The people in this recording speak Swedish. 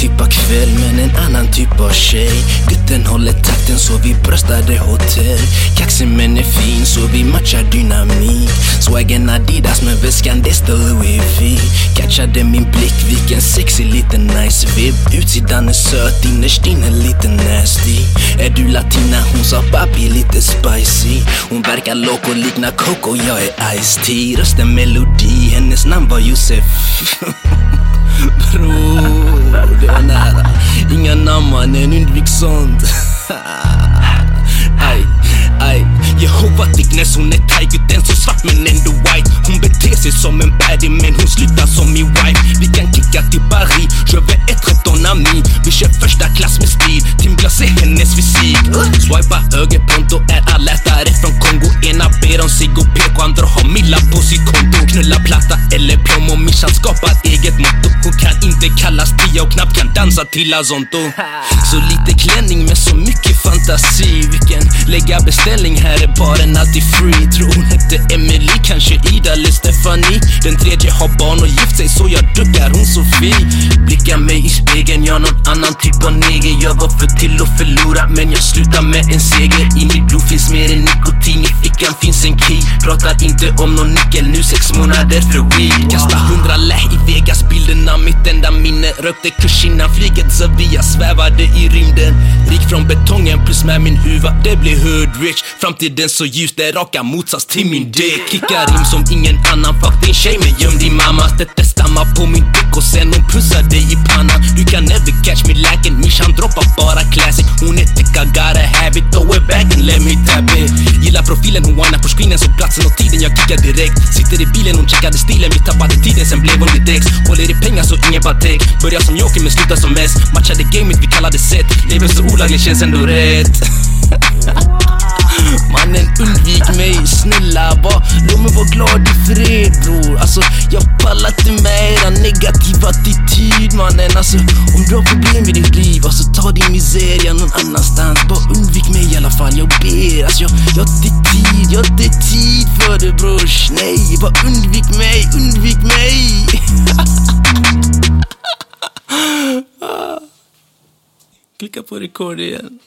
Typ av kväll men en annan typ av tjej. Gutten håller takten så vi bröstade hotell. Kaxig men är fin så vi matchar dynamik. Swaggen Adidas men väskan det står Louis V. Catchade min blick, vilken sexig liten nice vibb. Utsidan är söt, innerst inne lite nasty. Är du latina? Hon sa papi lite spicy. Hon verkar loco, liknar Coco, jag är Ice-T Rösten melodi, hennes namn var Josef. Bror, sånt. Aj, aj. Jehova Dickness, hon är thai så svart men ändå white. Hon beter sig som en baddie men hon slutar som min wife. Vi kan kicka till Paris, je vais être ton ami. Vi kör första klass med stil, Tim Glass är hennes fysik. Swipa höger, pronto är alla ätare från Kongo. Ena ber om cigg och PK, andra har milla på sitt konto. Knulla platta eller plommon, Mishan skapar eget motto. Inte kallas tia och knappt kan dansa till Azonto. Så lite klänning med så mycket fantasi. Vi kan lägga beställning, här är baren alltid free. Tror hon hette Emily, kanske Ida eller Stephanie. Den tredje har barn och gift sig så jag duckar hon Sofie. Blickar mig i spegeln, jag någon annan typ av neger. Jag var för till att förlora men jag slutar med en seger. I mitt blod finns mer än nikotin, i fickan finns en key. Pratar inte om någon nyckel, nu sex månader för weed. Kasta hundra lä Rökte kurs innan flyget så via svävade i rymden. Rik från betongen plus med min huva, det blir hood rich. Framtiden så ljus, det raka motsats till min dick. Kickar rim som ingen annan, fuck din tjej men göm din mamma. Det stammar på min dick i bilen, hon checkade stilen, vi tappade tiden sen blev hon ditt ex. Håller i pengar så ingen patek. Börjar som joker men slutar som mest. Matchade gamet, vi kallade set. Lever så olagligt känns ändå rätt. Mannen undvik mig, snälla bara låt mig vara glad i fred bror Alltså jag pallar inte med era negativa attityd mannen Alltså om du har problem i ditt liv, alltså ta din miseria någon annanstans Bara undvik mig i alla fall, Alltså jag, jag har inte tid, jag har inte tid för det brors. Nej, bara undvik mig, undvik mig. Ah. Klicka på rekord igen.